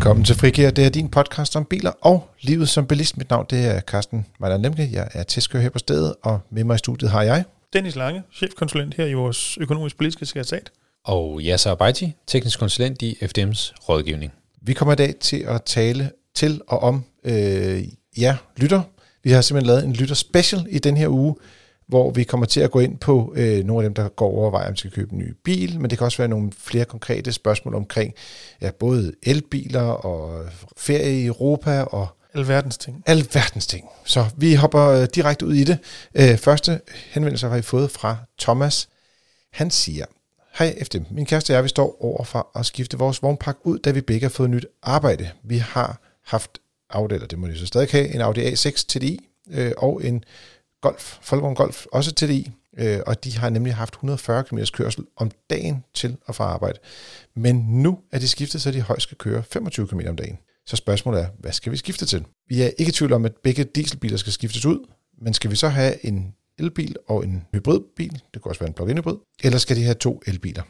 Velkommen til Frigir. Det er din podcast om biler og livet som bilist. Mit navn det er Carsten Mejler Lemke. Jeg er testkører her på stedet, og med mig i studiet har jeg... Dennis Lange, chefkonsulent her i vores økonomisk politiske sekretariat. Og Yasser Abaiti, teknisk konsulent i FDM's rådgivning. Vi kommer i dag til at tale til og om øh, ja, lytter. Vi har simpelthen lavet en lytter special i den her uge, hvor vi kommer til at gå ind på øh, nogle af dem, der går over om de skal købe en ny bil, men det kan også være nogle flere konkrete spørgsmål omkring ja, både elbiler og ferie i Europa og Alverdens ting. Alverdens ting. Så vi hopper øh, direkte ud i det. Øh, første henvendelse har vi fået fra Thomas. Han siger, Hej efter min kæreste og jeg, vi står over for at skifte vores vognpakke ud, da vi begge har fået nyt arbejde. Vi har haft Audi, eller det må de så stadig have, en Audi A6 TDI øh, og en Golf, Folkevogn Golf, også TDI, øh, og de har nemlig haft 140 km kørsel om dagen til og fra arbejde. Men nu er de skiftet, så de højst skal køre 25 km om dagen. Så spørgsmålet er, hvad skal vi skifte til? Vi er ikke i tvivl om, at begge dieselbiler skal skiftes ud, men skal vi så have en elbil og en hybridbil, det kunne også være en plug-in hybrid, eller skal de have to elbiler?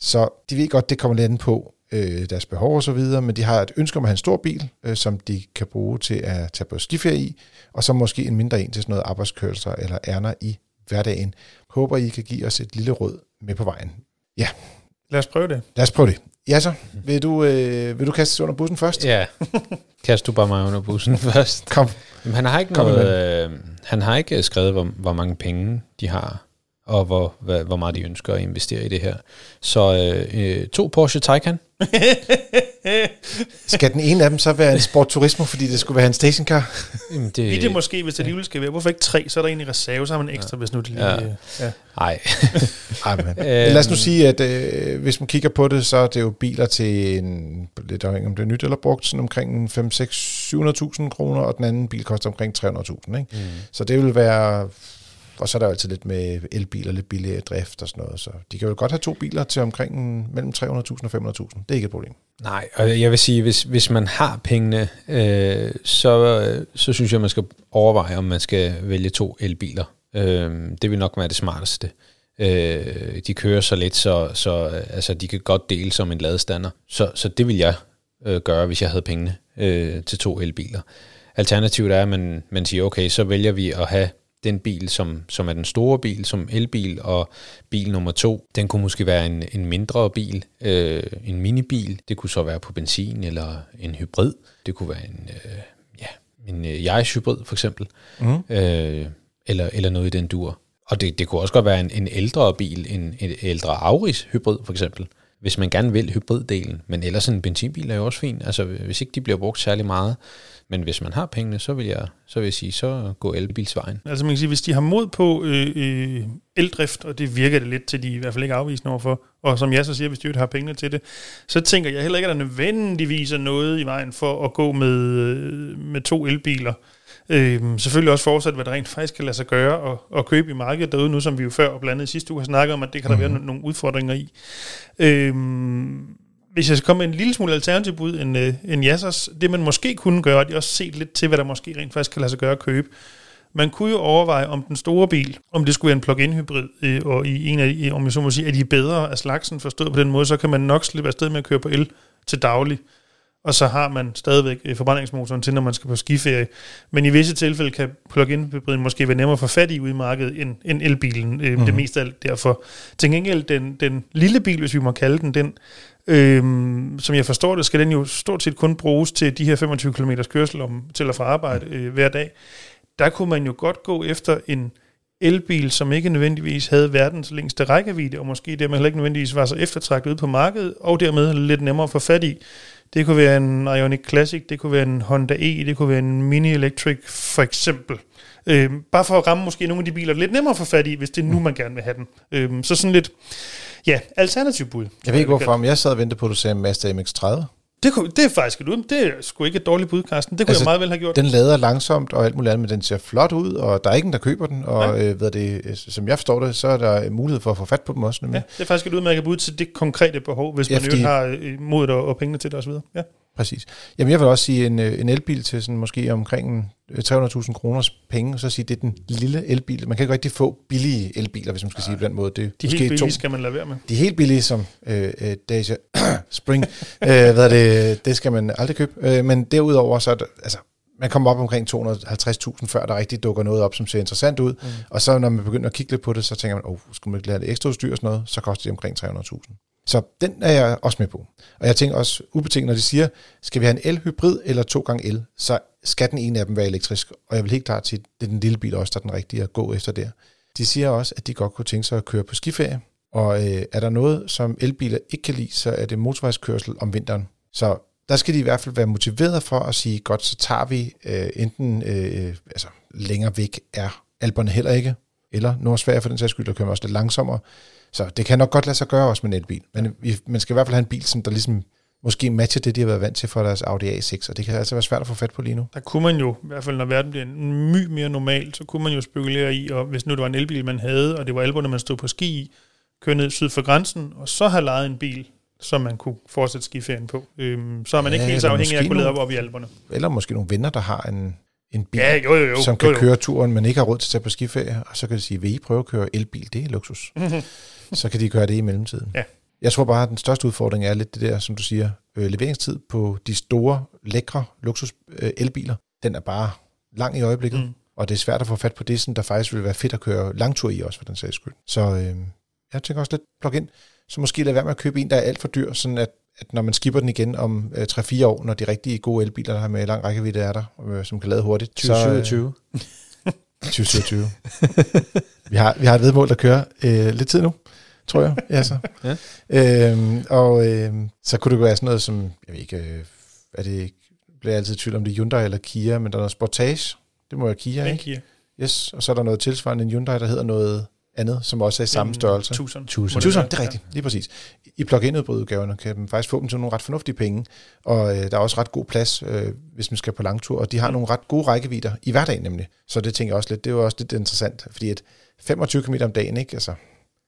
Så de ved godt, det kommer lidt an på øh, deres behov og så videre, men de har et ønske om at have en stor bil, øh, som de kan bruge til at tage på skiferie i, og så måske en mindre en til sådan noget arbejdskørelser eller ærner i hverdagen. Håber, I kan give os et lille råd med på vejen. Ja. Lad os prøve det. Lad os prøve det. Ja så, vil du, øh, vil du kaste under bussen først? Ja, kast du bare mig under bussen først. Kom. Jamen, han har ikke Kom noget, øh, han har ikke skrevet, hvor, hvor mange penge de har, og hvor, hvad, hvor meget de ønsker at investere i det her. Så øh, to Porsche Taycan. Skal den ene af dem så være en Sport Turismo, fordi det skulle være en stationcar? Jamen, Det er det måske, hvis det alligevel skal være. Hvorfor ikke tre? Så er der en i reserve, så har man ekstra, hvis nu det lige... Ja. Ja. Ja. Nej. Ej, men. Lad os nu sige, at øh, hvis man kigger på det, så er det jo biler til en, lidt afhængig om det er nyt eller brugt, sådan omkring 5, 6, 700.000 kroner, og den anden bil koster omkring 300.000. Ikke? Mm. Så det vil være... Og så er der jo altid lidt med elbiler, lidt billigere drift og sådan noget. Så de kan jo godt have to biler til omkring mellem 300.000 og 500.000. Det er ikke et problem. Nej, og jeg vil sige, hvis, hvis man har pengene, øh, så, så synes jeg, man skal overveje, om man skal vælge to elbiler. Øh, det vil nok være det smarteste. Øh, de kører så lidt, så, så altså, de kan godt dele som en ladestander. Så, så det vil jeg øh, gøre, hvis jeg havde pengene øh, til to elbiler. Alternativet er, at man, man siger, okay, så vælger vi at have den bil, som, som er den store bil, som elbil, og bil nummer to, den kunne måske være en, en mindre bil, øh, en minibil. Det kunne så være på benzin eller en hybrid. Det kunne være en, øh, ja, en øh, Yaris hybrid for eksempel, mm. øh, eller, eller noget i den dur. Og det, det kunne også godt være en, en ældre bil, en, en ældre Auris hybrid for eksempel, hvis man gerne vil hybriddelen. Men ellers en benzinbil er jo også fint, altså hvis ikke de bliver brugt særlig meget. Men hvis man har pengene, så vil jeg, så vil jeg sige, så gå elbilsvejen. Altså man kan sige, hvis de har mod på øh, øh, eldrift, og det virker det lidt til, de i hvert fald ikke afvisende overfor, og som jeg så siger, hvis de ikke har pengene til det, så tænker jeg heller ikke, at der nødvendigvis er noget i vejen for at gå med, øh, med to elbiler. Øh, selvfølgelig også fortsat, hvad der rent faktisk kan lade sig gøre og, og købe i markedet derude nu, som vi jo før og blandt andet sidste uge har snakket om, at det kan der mm-hmm. være nogle udfordringer i. Øh, hvis jeg skal komme med en lille smule alternativ bud end, øh, end Jassers, det man måske kunne gøre, det er også set lidt til, hvad der måske rent faktisk kan lade sig gøre at købe. Man kunne jo overveje, om den store bil, om det skulle være en plug-in hybrid, øh, og i en af de, om jeg så må sige, er de bedre af slagsen forstået på den måde, så kan man nok slippe afsted med at køre på el til daglig og så har man stadigvæk øh, forbrændingsmotoren til, når man skal på skiferie. Men i visse tilfælde kan plug-in hybriden måske være nemmere at få fat i ude i markedet end, end elbilen. Øh, mm. Det meste af alt derfor. Til gengæld, den, den lille bil, hvis vi må kalde den, den Øhm, som jeg forstår det, skal den jo stort set kun bruges til de her 25 km kørsel om, til at få arbejde øh, hver dag. Der kunne man jo godt gå efter en elbil, som ikke nødvendigvis havde verdens længste rækkevidde, og måske dermed heller ikke nødvendigvis var så eftertragtet ude på markedet, og dermed lidt nemmere at få fat i. Det kunne være en Ioniq Classic, det kunne være en Honda E, det kunne være en Mini Electric for eksempel. Øhm, bare for at ramme måske nogle af de biler lidt nemmere at få fat i, hvis det er nu, man gerne vil have den. Øhm, så sådan lidt, ja, alternativ bud. Jeg ved ikke hvorfor, men jeg sad og ventede på, at du sagde Mazda MX-30. Det, kunne, det er faktisk et ud. Det er sgu ikke et dårligt bud, Carsten. Det kunne altså, jeg meget vel have gjort. Den lader langsomt og alt muligt andet, men den ser flot ud, og der er ingen, der køber den. Og øh, ved det, som jeg forstår det, så er der mulighed for at få fat på dem også. Ja, det er faktisk et udmærket bud til det konkrete behov, hvis ja, man jo har øh, modet og, og pengene til det osv. Ja. Præcis. Jamen jeg vil også sige, en, øh, en elbil til sådan måske omkring øh, 300.000 kroners penge, så sige, det er den lille elbil. Man kan ikke rigtig få billige elbiler, hvis man skal sige det på den måde. Det er De helt billige to- skal man lade være med. de helt billige, som øh, øh, Dacia Spring, øh, hvad er det, det skal man aldrig købe. Øh, men derudover, så er det, altså, man kommer op omkring 250.000, før der rigtig dukker noget op, som ser interessant ud. Mm. Og så når man begynder at kigge lidt på det, så tænker man, åh, oh, skulle man ikke lære det ekstra udstyr og sådan noget, så koster det omkring 300.000. Så den er jeg også med på. Og jeg tænker også ubetinget, når de siger, skal vi have en el-hybrid eller to gange el, så skal den ene af dem være elektrisk. Og jeg vil helt klart sige, det er den lille bil også, der er den rigtige at gå efter der. De siger også, at de godt kunne tænke sig at køre på skiferie. Og øh, er der noget, som elbiler ikke kan lide, så er det motorvejskørsel om vinteren. Så der skal de i hvert fald være motiveret for at sige, godt, så tager vi øh, enten øh, øh altså, længere væk er alberne heller ikke, eller Nordsverige for den sags skyld, der kører også lidt langsommere. Så det kan nok godt lade sig gøre også med en elbil. Men man skal i hvert fald have en bil, som der ligesom måske matcher det, de har været vant til for deres Audi A6, og det kan altså være svært at få fat på lige nu. Der kunne man jo, i hvert fald når verden bliver en my mere normal, så kunne man jo spekulere i, og hvis nu det var en elbil, man havde, og det var alberne, man stod på ski i, køre ned syd for grænsen, og så have lejet en bil, som man kunne fortsætte skiferien på. Øhm, så er man Ja, ikke helt så afhængig af at kunne lede op, op i alberne. Eller måske nogle venner, der har en, en bil, Ja, jo, jo, jo. som kan jo, jo. køre turen, men ikke har råd til at tage på skiferie, og så kan de sige, vil I prøve at køre elbil? Det er luksus. så kan de gøre det i mellemtiden. Ja. Jeg tror bare, at den største udfordring er lidt det der, som du siger, øh, leveringstid på de store, lækre luksus øh, elbiler. Den er bare lang i øjeblikket, mm. Og det er svært at få fat på det, sådan, der faktisk vil være fedt at køre langtur i også, for den sags skyld. Så øh, jeg tænker også lidt plug-in, så måske lade være med at købe en, der er alt for dyr, sådan at, at når man skipper den igen om øh, 3-4 år, når de rigtige gode elbiler, der har med lang rækkevidde er der, øh, som kan lade hurtigt, så, øh, 2027. 2027. vi, har, vi har et vedmål, der kører øh, lidt tid nu, tror jeg. Ja, så. Ja. Øhm, og øhm, så kunne det være sådan noget som, jeg ved ikke, øh, er det, bliver jeg altid i tvivl om det er Hyundai eller Kia, men der er noget Sportage. Det må være Kia, Ja, ikke? Kia. Yes, og så er der noget tilsvarende en Hyundai, der hedder noget andet, som også er i samme En størrelse. Tucson. Tucson. Tucson, det er rigtigt, lige præcis. I plug-in udbrududgaverne kan man faktisk få dem til nogle ret fornuftige penge, og øh, der er også ret god plads, øh, hvis man skal på langtur, og de har nogle ret gode rækkevidder i hverdagen nemlig. Så det tænker jeg også lidt, det er jo også lidt interessant, fordi at 25 km om dagen, ikke? Altså,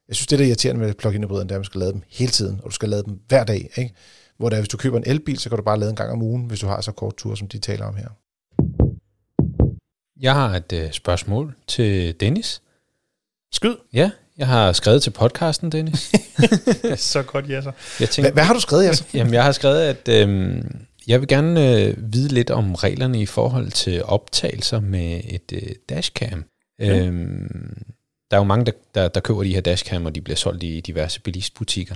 jeg synes, det der er irriterende med plug-in hybriderne, det er, at man skal lade dem hele tiden, og du skal lade dem hver dag, ikke? Hvor der, hvis du køber en elbil, så kan du bare lade en gang om ugen, hvis du har så kort tur, som de taler om her. Jeg har et øh, spørgsmål til Dennis. Skyd. Ja, jeg har skrevet til podcasten, Dennis. så godt, ja så. Jeg Hvad, tænkte, hvad har du skrevet, altså? Jamen, jeg har skrevet, at øh, jeg vil gerne øh, vide lidt om reglerne i forhold til optagelser med et øh, dashcam. Ja. Ja. Øh, der er jo mange, der, der, der køber de her dashcam, og de bliver solgt i diverse bilistbutikker.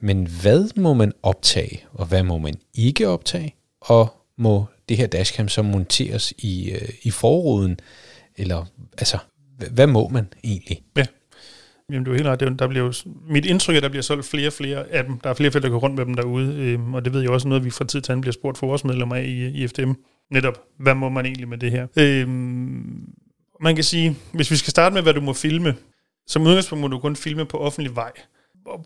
Men hvad må man optage, og hvad må man ikke optage? Og må det her dashcam så monteres i, øh, i forruden? Eller, altså, hvad må man egentlig? Ja. Jamen, du er helt ret. Der bliver jo, mit indtryk er, at der bliver solgt flere og flere af dem. Der er flere og flere, der går rundt med dem derude. Øhm, og det ved jeg også noget, vi fra tid til anden bliver spurgt for vores medlemmer af i, i FDM. Netop, hvad må man egentlig med det her? Øhm, man kan sige, hvis vi skal starte med, hvad du må filme, som udgangspunkt må du kun filme på offentlig vej.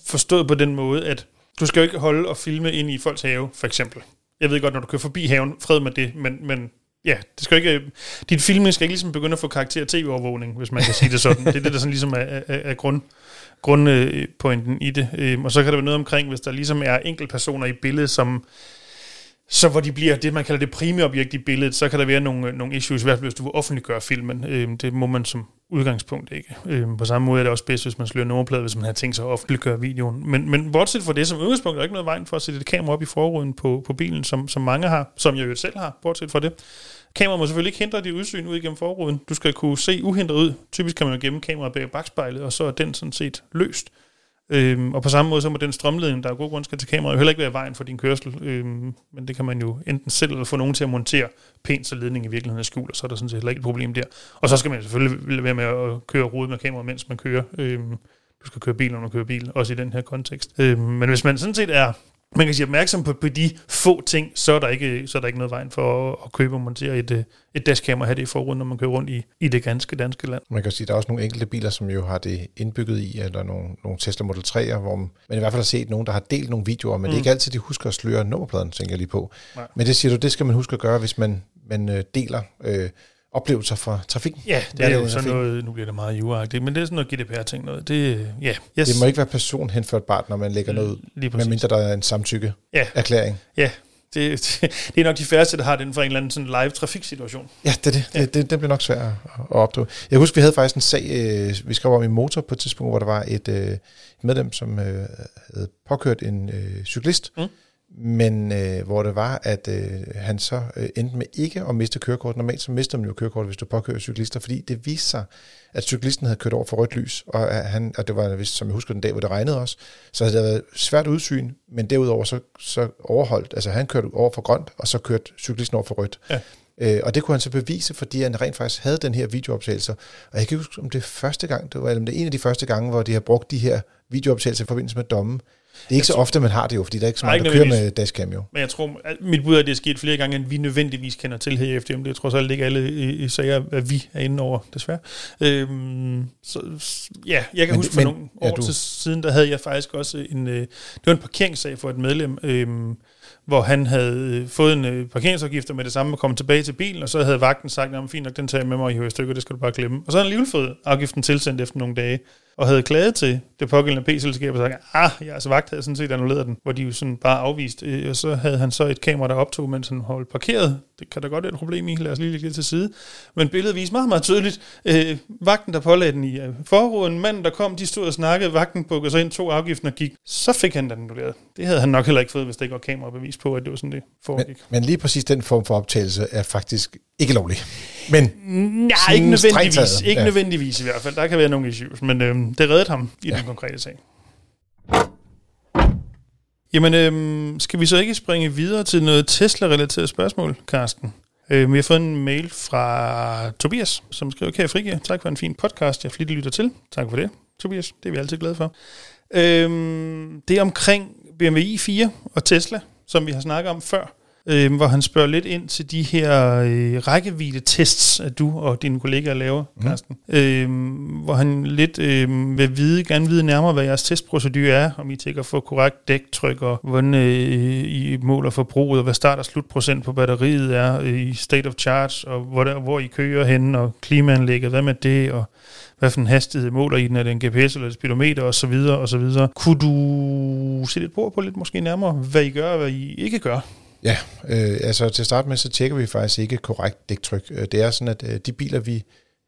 Forstået på den måde, at du skal jo ikke holde og filme ind i folks have, for eksempel. Jeg ved godt, når du kører forbi haven, fred med det, men, men ja, det skal ikke, øh, dit film skal ikke ligesom begynde at få karakter tv-overvågning, hvis man kan sige det sådan. Det er det, der sådan ligesom er, er, er grund, grundpointen i det. Øhm, og så kan der være noget omkring, hvis der ligesom er enkeltpersoner i billedet, som så hvor de bliver det, man kalder det primære objekt i billedet, så kan der være nogle, nogle issues, i hvert fald hvis du vil offentliggøre filmen. Øhm, det må man som udgangspunkt ikke. Øhm, på samme måde er det også bedst, hvis man slår nummerplade, hvis man har tænkt sig at offentliggøre videoen. Men, men bortset fra det, som udgangspunkt, er der ikke noget vejen for at sætte et kamera op i forruden på, på bilen, som, som mange har, som jeg jo selv har, bortset fra det. Kameraet må selvfølgelig ikke hindre dit udsyn ud igennem forruden. Du skal kunne se uhindret ud. Typisk kan man jo gemme kameraet bag bagspejlet, og så er den sådan set løst. Øhm, og på samme måde, så må den strømledning, der er god grund skal til kameraet, jo heller ikke være i vejen for din kørsel. Øhm, men det kan man jo enten selv eller få nogen til at montere pænt, så ledningen i virkeligheden er skjult, og så er der sådan set heller ikke et problem der. Og så skal man selvfølgelig være med at køre rodet med kameraet, mens man kører. Øhm, du skal køre bil, når du kører bil, også i den her kontekst. Øhm, men hvis man sådan set er man kan sige opmærksom på, på de få ting, så er der ikke, så er der ikke noget vejen for at, at købe og montere et, øh, et dashcam og have det i forruden, når man kører rundt i, i det ganske danske land. Man kan sige, at der er også nogle enkelte biler, som jo har det indbygget i, eller nogle, nogle Tesla Model 3'er, hvor man i hvert fald har set nogen, der har delt nogle videoer, men mm. det er ikke altid, de husker at sløre nummerpladen, tænker jeg lige på. Nej. Men det siger du, det skal man huske at gøre, hvis man, man øh, deler øh, oplevelser fra trafikken. Ja, det er jo sådan noget, nu bliver det meget jura men det er sådan noget GDPR-ting noget. Det, ja, yes. Det må ikke være personhenførbart, når man lægger noget ud, medmindre der er en samtykke Ja. erklæring. Ja, det, det, det er nok de færreste, der har den for en eller anden sådan live trafiksituation. Ja, det, det, ja. det, det, det bliver nok svært at, opdage. Jeg husker, vi havde faktisk en sag, øh, vi skrev om i Motor på et tidspunkt, hvor der var et, øh, medlem, som øh, havde påkørt en øh, cyklist, mm men øh, hvor det var, at øh, han så øh, endte med ikke at miste kørekort. Normalt så mister man jo kørekort, hvis du påkører cyklister, fordi det viste sig, at cyklisten havde kørt over for rødt lys, og, at han, og det var, hvis, som jeg husker den dag, hvor det regnede også, så havde det været svært udsyn, men derudover så, så overholdt, altså han kørte over for grønt, og så kørte cyklisten over for rødt. Ja. Øh, og det kunne han så bevise, fordi han rent faktisk havde den her videooptagelse. Og jeg kan huske, om det første gang, det var eller det en af de første gange, hvor de har brugt de her videooptagelser i forbindelse med dommen, er ikke så ofte, man har det jo, fordi der er ikke så mange, der kører med dashcam jo. Men jeg tror, at mit bud er, at det er sket flere gange, end vi nødvendigvis kender til her efter. Det er trods alt ikke alle i, i sager, at vi er inde over, desværre. Øhm, så, ja, jeg kan men, huske for men, nogle år ja, du... til siden, der havde jeg faktisk også en, øh, det var en parkeringssag for et medlem, øhm, hvor han havde øh, fået en øh, parkeringsafgift med det samme og kom tilbage til bilen, og så havde vagten sagt, at fint nok, den tager jeg med mig i højstykker, det skal du bare glemme. Og så havde han alligevel fået afgiften tilsendt efter nogle dage og havde klaget til det pågældende P-selskab og sagt, ah, jeres vagt havde sådan set annulleret den, hvor de jo sådan bare afvist. Øh, og så havde han så et kamera, der optog, mens han holdt parkeret. Det kan der godt være et problem i, lad os lige lægge det til side. Men billedet viser meget, meget tydeligt. Øh, vagten, der pålagde den i øh, forruden, manden, der kom, de stod og snakkede, vagten bukkede sig ind, to afgiften og gik. Så fik han den annulleret. Det havde han nok heller ikke fået, hvis der ikke var kamerabevis på, at det var sådan, det foregik. Men, men lige præcis den form for optagelse er faktisk ikke lovlig. Men Nej, ikke nødvendigvis. Ikke ja. nødvendigvis i hvert fald. Der kan være nogle issues, men øhm, det reddede ham i ja. den konkrete sag. Jamen, øhm, skal vi så ikke springe videre til noget Tesla-relateret spørgsmål, Karsten? Øh, vi har fået en mail fra Tobias, som skriver, kære Frigge. Tak for en fin podcast, jeg flittigt lytter til. Tak for det, Tobias. Det er vi altid glade for. Øhm, det er omkring BMW i4 og Tesla, som vi har snakket om før øh, hvor han spørger lidt ind til de her øh, rækkevidde-tests, at du og dine kollegaer laver, mm. Carsten. Øh, hvor han lidt øh, vil vide, gerne vide nærmere, hvad jeres testprocedur er, om I tænker for korrekt dæktryk, og hvordan øh, I måler forbruget, og hvad start- og slutprocent på batteriet er øh, i state of charge, og hvor, der, hvor I kører hen, og klimaanlægget, hvad med det, og hvad for en hastighed måler I den, er det en GPS eller et speedometer og så videre og så videre. Kunne du se lidt på på lidt måske nærmere, hvad I gør og hvad I ikke gør? Ja, øh, altså til at starte med, så tjekker vi faktisk ikke korrekt dæktryk. Øh, det er sådan, at øh, de biler, vi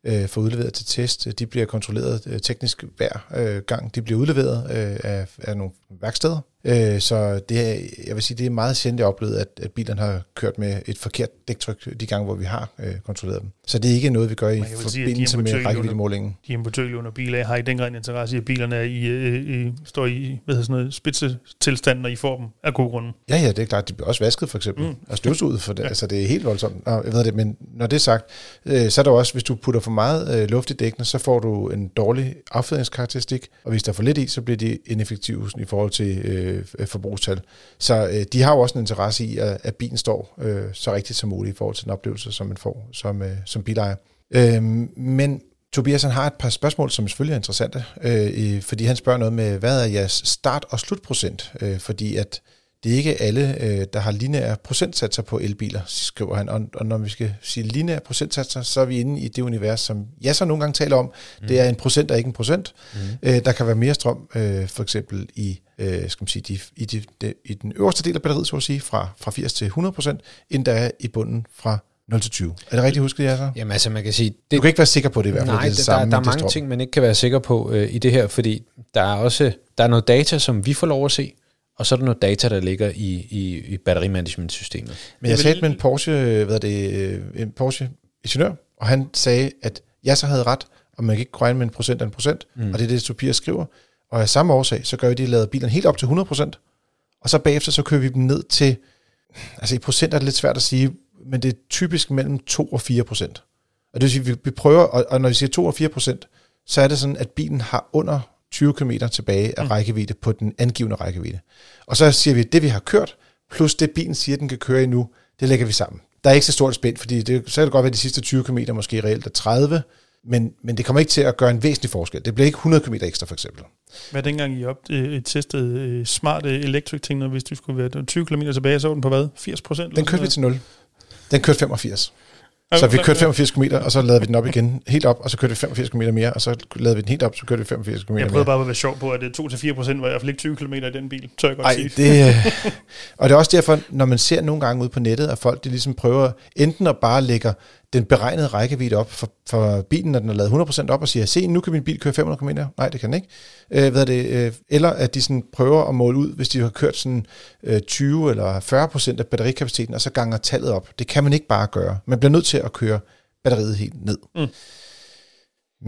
øh, får udleveret til test, øh, de bliver kontrolleret øh, teknisk hver øh, gang. De bliver udleveret øh, af, af nogle værksteder, Øh, så det er, jeg vil sige, det er meget sjældent, jeg oplevet, at, at bilerne har kørt med et forkert dæktryk de gange, hvor vi har øh, kontrolleret dem. Så det er ikke noget, vi gør i forbindelse med rækkeviddemålingen. De importører under biler har i den grad interesse i, at bilerne er i, øh, i, står i hvad sådan noget, spidse tilstand, når I får dem af god grund. Ja, ja, det er klart. De bliver også vasket, for eksempel. Mm. Og støvsuget, for det. ja. altså, det er helt voldsomt. Nå, jeg ved det, men når det er sagt, øh, så er der også, hvis du putter for meget øh, luft i dækkene, så får du en dårlig affjedringskarakteristik, og hvis der er for lidt i, så bliver de ineffektive i forhold til øh, øh, forbrugstal. Så øh, de har jo også en interesse i, at, at bilen står øh, så rigtigt som muligt i forhold til den oplevelse, som man får som, øh, som bilejer. Øh, men Tobias han har et par spørgsmål, som selvfølgelig er interessante, øh, fordi han spørger noget med, hvad er jeres start- og slutprocent? Øh, fordi at det er ikke alle, øh, der har lineære procentsatser på elbiler, skriver han. Og, og når vi skal sige lineære procentsatser, så er vi inde i det univers, som jeg så nogle gange taler om. Mm. Det er en procent og ikke en procent. Mm. Øh, der kan være mere strøm, øh, for eksempel i, øh, skal man sige, de, i, de, de, i den øverste del af batteriet, så at sige, fra, fra 80 til 100 procent, end der er i bunden fra 0 til 20. Er det rigtigt husket, jeg så? Jamen altså, man kan sige... Det, du kan ikke være sikker på det i hvert fald. Nej, det, det samme, der, der er mange ting, man ikke kan være sikker på øh, i det her, fordi der er også der er noget data, som vi får lov at se, og så er der noget data, der ligger i, i, i batterimanagementsystemet. Men jeg talte med en Porsche, hvad det, øh, en Porsche ingeniør, og han sagde, at jeg så havde ret, og man kan ikke regne med en procent af en procent, mm. og det er det, Tobias skriver. Og af samme årsag, så gør vi de lader bilerne helt op til 100 procent, og så bagefter, så kører vi dem ned til, altså i procent er det lidt svært at sige, men det er typisk mellem 2 og 4 procent. Og det vil sige, vi prøver, og når vi siger 2 og 4 procent, så er det sådan, at bilen har under 20 km tilbage af mm. rækkevidde på den angivende rækkevidde. Og så siger vi, at det vi har kørt, plus det bilen siger, den kan køre i nu, det lægger vi sammen. Der er ikke så stort spænd, fordi det, så kan det godt være, at de sidste 20 km måske reelt er 30, men, men det kommer ikke til at gøre en væsentlig forskel. Det bliver ikke 100 km ekstra, for eksempel. Hvad dengang I op, øh, testede øh, smart electric ting, hvis du skulle være 20 km tilbage, så var den på hvad? 80 procent? Den kørte vi til 0. Den kørte 85. Så vi kørte 85 km, og så lavede vi den op igen, helt op, og så kørte vi 85 km mere, og så lavede vi den helt op, så kørte vi 85 km mere. Jeg prøvede bare at være sjov på, at det 2-4 procent var i hvert fald ikke 20 km i den bil, tør jeg godt Ej, sige. det, øh, og det er også derfor, når man ser nogle gange ud på nettet, at folk de ligesom prøver enten at bare lægge den beregnede rækkevidde op for, for bilen, når den er lavet 100% op, og siger, se, nu kan min bil køre 500 km. Nej, det kan den ikke. Øh, hvad er det, øh, eller at de sådan prøver at måle ud, hvis de har kørt sådan øh, 20 eller 40% af batterikapaciteten, og så ganger tallet op. Det kan man ikke bare gøre. Man bliver nødt til at køre batteriet helt ned. Mm.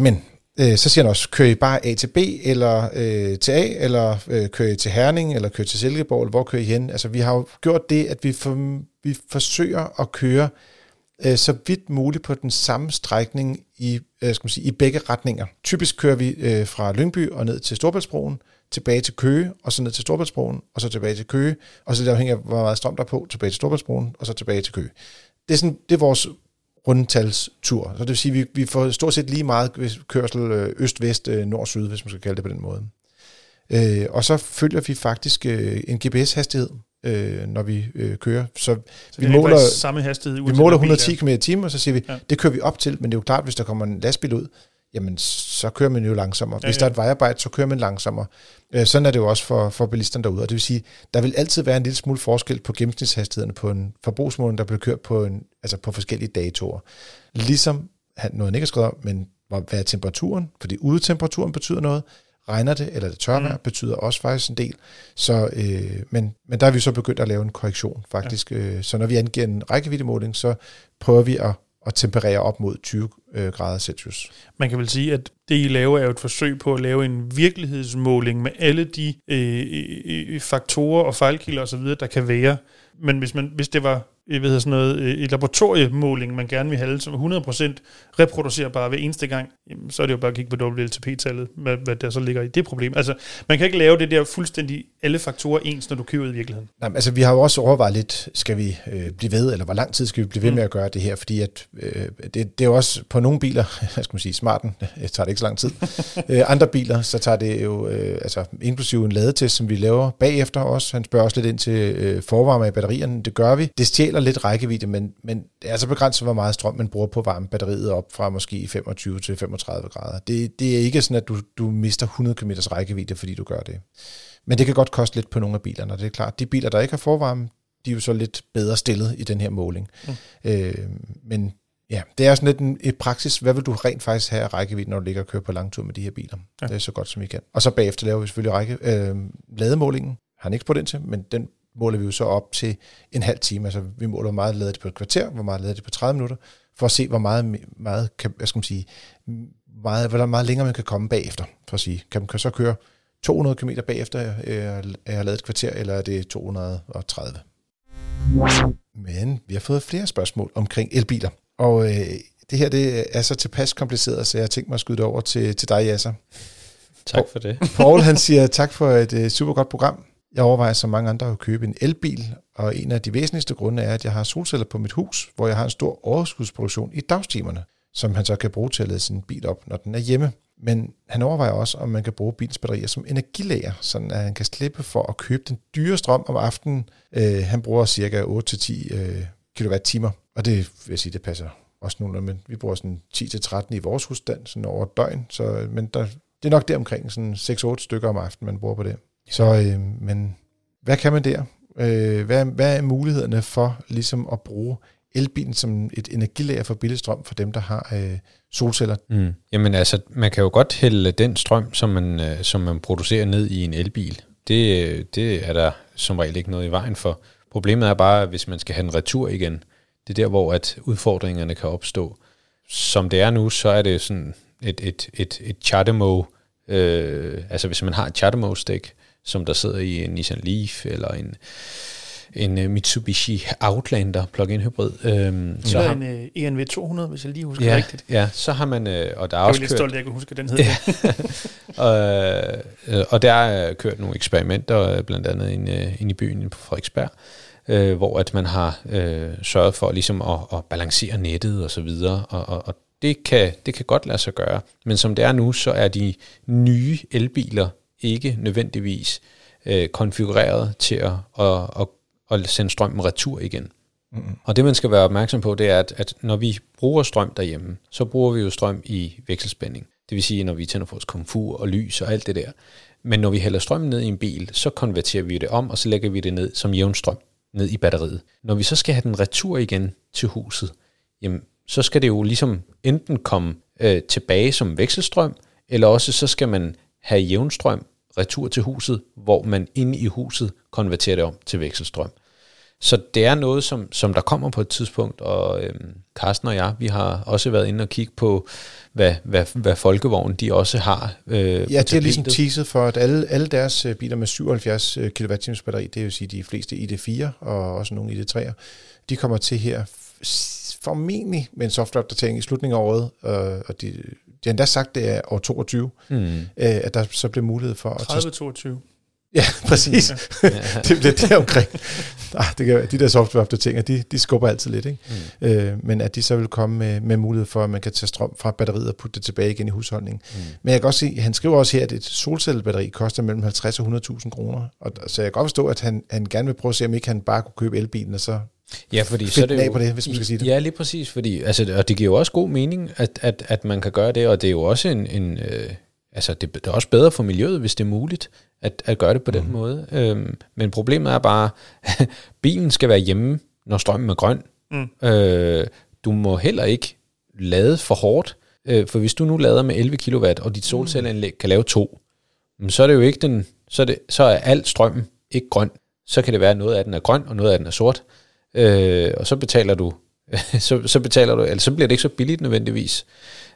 Men øh, så siger han også, kører I bare A til B, eller øh, til A, eller øh, kører I til Herning, eller kører I til Silkeborg, eller hvor kører I hen? Altså, vi har jo gjort det, at vi, for, vi forsøger at køre øh, så vidt muligt på den samme strækning i, øh, skal man sige, i begge retninger. Typisk kører vi øh, fra Lyngby og ned til Storbæltsbroen, tilbage til Køge, og så ned til Storbæltsbroen, og så tilbage til Køge, og så det afhænger af, hvor meget strøm der er på, tilbage til Storbæltsbroen, og så tilbage til Køge. Det er, sådan, det er vores rundtalstur. Så det vil sige, at vi, vi får stort set lige meget kørsel øh, øst-vest, øh, nord-syd, hvis man skal kalde det på den måde. Øh, og så følger vi faktisk øh, en GPS-hastighed, øh, når vi øh, kører. Så, Så vi er måler, samme hastighed. vi måler hvad bil 110 er. km i timen, og så siger vi, Ja. det kører vi op til, men det er jo klart, hvis der kommer en lastbil ud, jamen så kører man jo langsommere. Ja, Hvis ja. der er et vejarbejde, så kører man langsommere. Øh, sådan er det jo også for, for bilisterne derude, og det vil sige, der vil altid være en lille smule forskel på gennemsnitshastighederne på en forbrugsmåling, der bliver kørt på, en, altså på forskellige datoer. Ligesom han, noget han ikke har skrevet om, men hvad er temperaturen? Fordi udetemperaturen betyder noget. Regner det, eller det tørvejr, Mm. betyder også faktisk en del. Så, øh, men, men der er vi så begyndt at lave en korrektion, faktisk. Ja. Øh, så når vi angiver en rækkeviddemåling, så prøver vi at, at temperere op mod 20 øh, grader Celsius. Man kan vel sige, at det, I laver, er jo et forsøg på at lave en virkelighedsmåling med alle de øh, øh, faktorer og fejlkilder osv., der kan være. Men hvis, man, hvis det var jeg ved sådan noget, øh, et laboratoriemåling, man gerne vil have, som er 100% reproducerbar hver eneste gang, jamen, så er det jo bare at kigge på WLTP-tallet, hvad, hvad der så ligger i det problem. Altså, man kan ikke lave det der fuldstændig alle faktorer ens, når du kører i virkeligheden. Nej, men altså, vi har jo også overvejet lidt, skal vi øh, blive ved, eller hvor lang tid skal vi blive ved Mm. med at gøre det her, fordi at, øh, det, det er jo også på nogle biler, jeg skal sige, smarten, det tager det ikke så lang tid. øh, andre biler, så tager det jo, øh, altså inklusive en ladetest, som vi laver bagefter også. Han spørger også lidt ind til øh, forvarme af batterierne, det gør vi. Det stjæler lidt rækkevidde, men, men det er så begrænset, hvor meget strøm man bruger på at varme batteriet op fra måske 25 til 35 grader. Det, det er ikke sådan, at du, du mister 100 km rækkevidde, fordi du gør det. Men det kan godt koste lidt på nogle af bilerne, og det er klart, de biler, der ikke har forvarme, de er jo så lidt bedre stillet i den her måling. Mm. Øh, men ja, det er sådan lidt en, et praksis. Hvad vil du rent faktisk have af rækkevidde, når du ligger og kører på langtur med de her biler? Ja. Det er så godt, som vi kan. Og så bagefter laver vi selvfølgelig række, øh, lademålingen. Har han ikke spurgt ind til, men den måler vi jo så op til en halv time. Altså vi måler, hvor meget lader det på et kvarter, hvor meget lader det på 30 minutter, for at se, hvor meget, meget kan, hvad skal man sige, meget, hvor meget længere man kan komme bagefter, for at sige. Kan man så køre 200 km bagefter, øh, jeg har lavet et kvarter, eller er det 230? Men vi har fået flere spørgsmål omkring elbiler. Og øh, det her det er så tilpas kompliceret, så jeg har tænkt mig at skyde det over til, til dig, Jasser. Tak for det. Paul han siger tak for et øh, super godt program. Jeg overvejer som mange andre at købe en elbil, og en af de væsentligste grunde er, at jeg har solceller på mit hus, hvor jeg har en stor overskudsproduktion i dagstimerne, som han så kan bruge til at lade sin bil op, når den er hjemme. Men han overvejer også, om man kan bruge bilens batterier som energilager, sådan at han kan slippe for at købe den dyre strøm om aftenen. Øh, han bruger cirka 8-10 øh, kWh, og det vil jeg sige, det passer også nogle, men vi bruger sådan 10-13 i vores husstand, sådan over et døgn, så, men der, det er nok der omkring sådan 6-8 stykker om aftenen, man bruger på det. Så, øh, men hvad kan man der? Øh, hvad, hvad er mulighederne for ligesom at bruge elbilen som et energilager for billig strøm for dem, der har øh, solceller? Mm. Jamen altså, man kan jo godt hælde den strøm, som man, øh, som man producerer ned i en elbil. Det, øh, det er der som regel ikke noget i vejen for. Problemet er bare, hvis man skal have en retur igen. Det er der, hvor at udfordringerne kan opstå. Som det er nu, så er det sådan et, et, et, et Chatemo, øh, altså hvis man har et CHAdeMO-stik, som der sidder i en Nissan Leaf eller en, en øh, Mitsubishi Outlander plug-in hybrid. Øhm, Så så er har, en uh, ENV 200, hvis jeg lige husker ja, rigtigt. ja, så har man, øh, og der er Jeg er også jo lidt kørt, stolt, at jeg kan huske, den hed. Ja. Øh, øh, og der er kørt nogle eksperimenter, øh, blandt andet inde, øh, inde i byen inde på Frederiksberg, øh, hvor at man har øh, sørget for ligesom at, at balancere nettet og så videre, og, og, og det, kan, det kan godt lade sig gøre. Men som det er nu, så er de nye elbiler ikke nødvendigvis øh, konfigureret til at, at, at, at sende strømmen retur igen. Mm-hmm. Og det man skal være opmærksom på, det er, at, at når vi bruger strøm derhjemme, så bruger vi jo strøm i vekselspænding. Det vil sige, når vi tænder vores komfur og lys og alt det der. Men når vi hælder strøm ned i en bil, så konverterer vi det om, og så lægger vi det ned som jævn strøm ned i batteriet. Når vi så skal have den retur igen til huset, jamen, så skal det jo ligesom enten komme øh, tilbage som vekselstrøm, eller også så skal man have jævnstrøm retur til huset, hvor man inde i huset konverterer det om til vekselstrøm. Så det er noget, som, som der kommer på et tidspunkt, og øhm, Carsten og jeg, vi har også været inde og kigge på, hvad, hvad, hvad folkevognen de også har. Øh, ja, det er ligesom teaset for, at alle, alle deres øh, biler med 77 øh, kWh batteri, det vil sige de fleste ID4 og også nogle ID3'er, de kommer til her formentlig med en softwareopdatering i slutningen af året, øh, og de, de har endda sagt, det er år 22, mm. øh, at der så bliver mulighed for... 30-22. Ja, præcis. Ja. det bliver det omkring. Ah, det kan, de der softwareopdateringer, de, de skubber altid lidt. Ikke? Mm. Øh, men at de så vil komme med, med mulighed for, at man kan tage strøm fra batteriet og putte det tilbage igen i husholdningen. Mm. Men jeg kan også se, han skriver også her, at et solcellebatteri koster mellem 50 og 100.000 kroner. Og, så jeg kan godt forstå, at han, han gerne vil prøve at se, om ikke han bare kunne købe elbilen og så Ja, fordi så er det jo, på det, hvis man skal sige det. Ja, lige præcis, fordi, altså, og det giver jo også god mening, at, at, at man kan gøre det, og det er jo også en, en øh, altså det, det er også bedre for miljøet, hvis det er muligt at, at gøre det på mm. den mhm. måde. Øhm, men problemet er bare, at bilen skal være hjemme, når strømmen er grøn. Mm. Øh, du må heller ikke lade for hårdt, øh, for hvis du nu lader med 11 kW, og dit solcelleanlæg kan lave to, så er det jo ikke den, så er, det, så er alt strømmen ikke grøn. Så kan det være, at noget af den er grøn, og noget af den er sort. Øh, og så betaler du, så, så betaler du, altså så bliver det ikke så billigt nødvendigvis.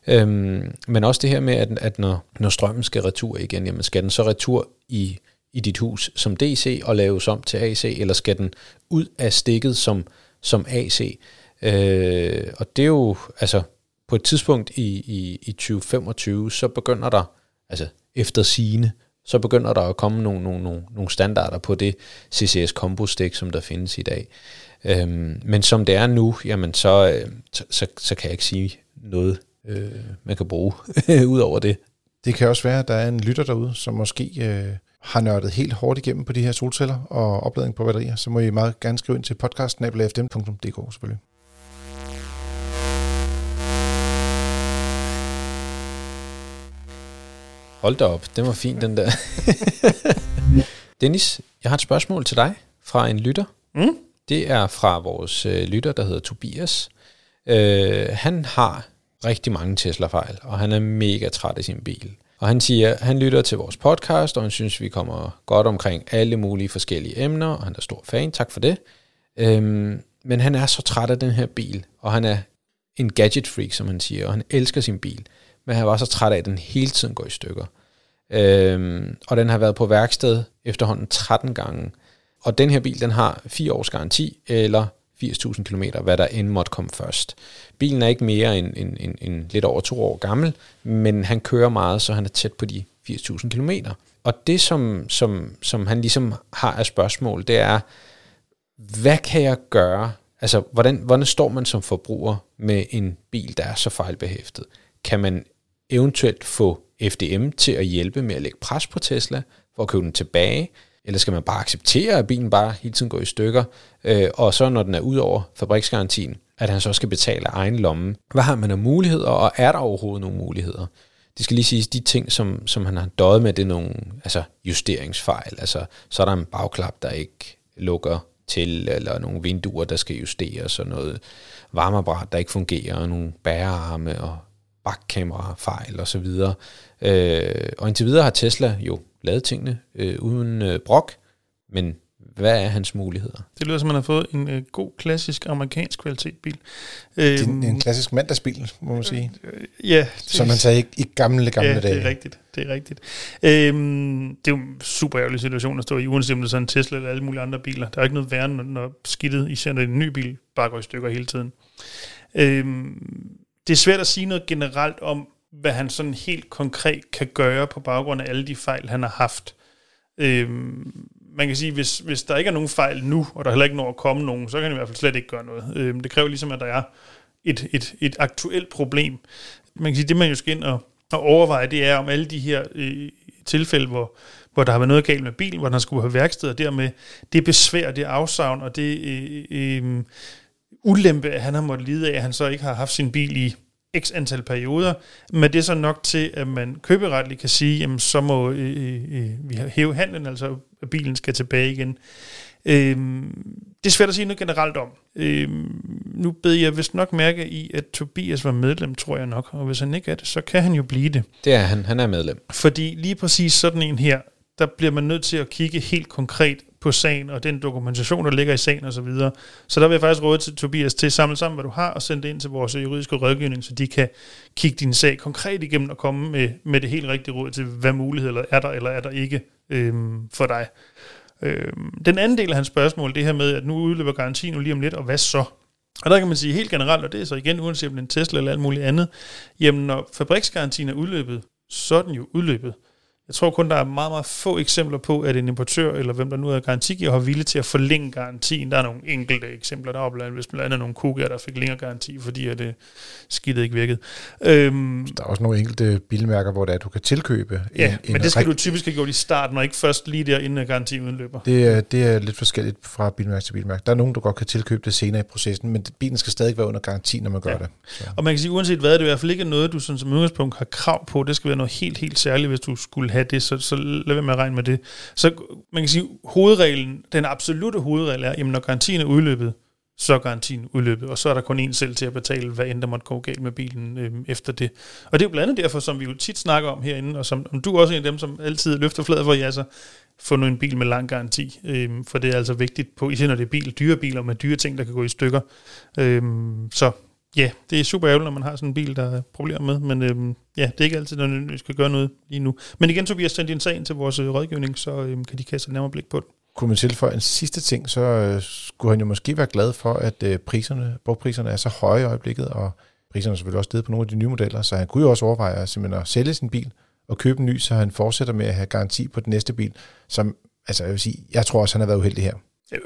Øhm, men også det her med, at, at når, når strømmen skal retur igen, jamen skal den så retur i, i dit hus som DC og laves om til AC, eller skal den ud af stikket som, som AC? Øh, og det er jo, altså på et tidspunkt i, i, i 2025, så begynder der, altså efter sine, så begynder der at komme nogle, nogle, nogle, nogle standarder på det CCS combo stik, som der findes i dag. Øhm, men som det er nu, jamen så, øh, så, så, så kan jeg ikke sige noget øh, man kan bruge ud over det. Det kan også være, at der er en lytter derude, som måske øh, har nørdet helt hårdt igennem på de her solceller og opladning på batterier, så må I meget gerne skrive ind til podcasten.fdm.dk selvfølgelig. Hold da op, den var fin den der. Dennis, jeg har et spørgsmål til dig fra en lytter. Mm? Det er fra vores øh, lytter, der hedder Tobias. Øh, han har rigtig mange Tesla-fejl, og han er mega træt af sin bil. Og han siger, at han lytter til vores podcast, og han synes, vi kommer godt omkring alle mulige forskellige emner, og han er stor fan, tak for det. Øhm, men han er så træt af den her bil, og han er en gadget freak, som han siger, og han elsker sin bil, men han var så træt af, at den hele tiden går i stykker. Øhm, og den har været på værksted efterhånden 13 gange. Og den her bil, den har 4 års garanti, eller 80.000 km, hvad der end måtte komme først. Bilen er ikke mere end, end, end, end lidt over to år gammel, men han kører meget, så han er tæt på de 80.000 km. Og det, som, som, som han ligesom har af spørgsmål, det er, hvad kan jeg gøre? Altså, hvordan, hvordan står man som forbruger med en bil, der er så fejlbehæftet? Kan man eventuelt få FDM til at hjælpe med at lægge pres på Tesla for at købe den tilbage? Eller skal man bare acceptere, at bilen bare hele tiden går i stykker, øh, og så når den er ud over fabriksgarantien, at han så skal betale egen lomme? Hvad har man af muligheder, og er der overhovedet nogle muligheder? Det skal lige siges, de ting, som, som han har døjet med, det er nogle altså justeringsfejl. Altså, så er der en bagklap, der ikke lukker til, eller nogle vinduer, der skal justeres, og noget varmeapparat, der ikke fungerer, og nogle bærearme og bakkamera-fejl osv. Øh, og indtil videre har Tesla jo lavet tingene øh, uden øh, brok, men hvad er hans muligheder? Det lyder som, man har fået en øh, god, klassisk amerikansk kvalitetbil. Det er en, en klassisk mandagsbil, må man sige. Øh, ja. Det, Som man sagde i, i gamle, gamle ja, dage. det er rigtigt. Det er rigtigt. Øhm, det er jo en super ærgerlig situation at stå i, uanset om det er sådan en Tesla eller alle mulige andre biler. Der er ikke noget værre, når, når skidtet, især når en ny bil, bare går i stykker hele tiden. Øhm, det er svært at sige noget generelt om, hvad han sådan helt konkret kan gøre på baggrund af alle de fejl, han har haft. Øhm, man kan sige, hvis, hvis der ikke er nogen fejl nu, og der heller ikke når at komme nogen, så kan han i hvert fald slet ikke gøre noget. Øhm, det kræver ligesom, at der er et, et, et aktuelt problem. Man kan sige, det man jo skal ind og, og overveje, det er om alle de her øh, tilfælde, hvor, hvor der har været noget galt med bilen, hvor den har skulle have værksted, og dermed det besvær, det afsavn, og det øh, øh, øh, ulempe, at han har måttet lide af, at han så ikke har haft sin bil i x antal perioder, men det er så nok til, at man køberetligt kan sige, jamen så må øh, øh, vi hæve handlen, altså at bilen skal tilbage igen. Øh, det er svært at sige noget generelt om. Øh, nu bed jeg vist nok mærke i, at Tobias var medlem, tror jeg nok, og hvis han ikke er det, så kan han jo blive det. Det er han, han er medlem. Fordi lige præcis sådan en her, der bliver man nødt til at kigge helt konkret på sagen, og den dokumentation, der ligger i sagen osv. Så, videre. så der vil jeg faktisk råde til Tobias til at samle sammen, hvad du har, og sende det ind til vores juridiske rådgivning, så de kan kigge din sag konkret igennem og komme med, med det helt rigtige råd til, hvad muligheder er der eller er der ikke øhm, for dig. Øhm, den anden del af hans spørgsmål, det her med, at nu udløber garantien jo lige om lidt, og hvad så? Og der kan man sige helt generelt, og det er så igen uanset om det er en Tesla eller alt muligt andet, jamen når fabriksgarantien er udløbet, så er den jo udløbet. Jeg tror kun, der er meget, meget få eksempler på, at en importør, eller hvem der nu er garantigiver, har vilje til at forlænge garantien. Der er nogle enkelte eksempler, der er blandt, hvis blandt andet nogle kuger, der fik længere garanti, fordi at det skidtet ikke virkede. Øhm, der er også nogle enkelte bilmærker, hvor det er, du kan tilkøbe Ja, en, men en det skal rig- du typisk have gjort i starten, og ikke først lige der, inden garantien udløber. Det er, det er lidt forskelligt fra bilmærke til bilmærke. Der er nogen, der godt kan tilkøbe det senere i processen, men bilen skal stadig være under garanti, når man gør ja. det. Så. Og man kan sige, uanset hvad, det er i hvert fald ikke noget, du sådan, som udgangspunkt har krav på. Det skal være noget helt, helt særligt, hvis du skulle have det, så, så lad være med at regne med det. Så man kan sige, hovedreglen, den absolute hovedregel er, jamen når garantien er udløbet, så er garantien udløbet, og så er der kun en selv til at betale, hvad end der måtte gå galt med bilen øhm, efter det. Og det er jo blandt andet derfor, som vi jo tit snakker om herinde, og som om du er også en af dem, som altid løfter fladet for, ja, så få nu en bil med lang garanti, øhm, for det er altså vigtigt, på, især når det er bil, dyre biler med dyre ting, der kan gå i stykker. Øhm, så ja, det er super ærgerligt, når man har sådan en bil, der er problemer med, men øhm, ja, det er ikke altid, når vi skal gøre noget lige nu. Men igen, Tobias, send din sag ind til vores øh, rådgivning, så øhm, kan de kaste et nærmere blik på det. Kunne man tilføje en sidste ting, så øh, skulle han jo måske være glad for, at øh, priserne, brugpriserne er så høje i øjeblikket, og priserne er selvfølgelig også steget på nogle af de nye modeller, så han kunne jo også overveje at, simpelthen at sælge sin bil og købe en ny, så han fortsætter med at have garanti på den næste bil, som, altså jeg vil sige, jeg tror også, han har været uheldig her.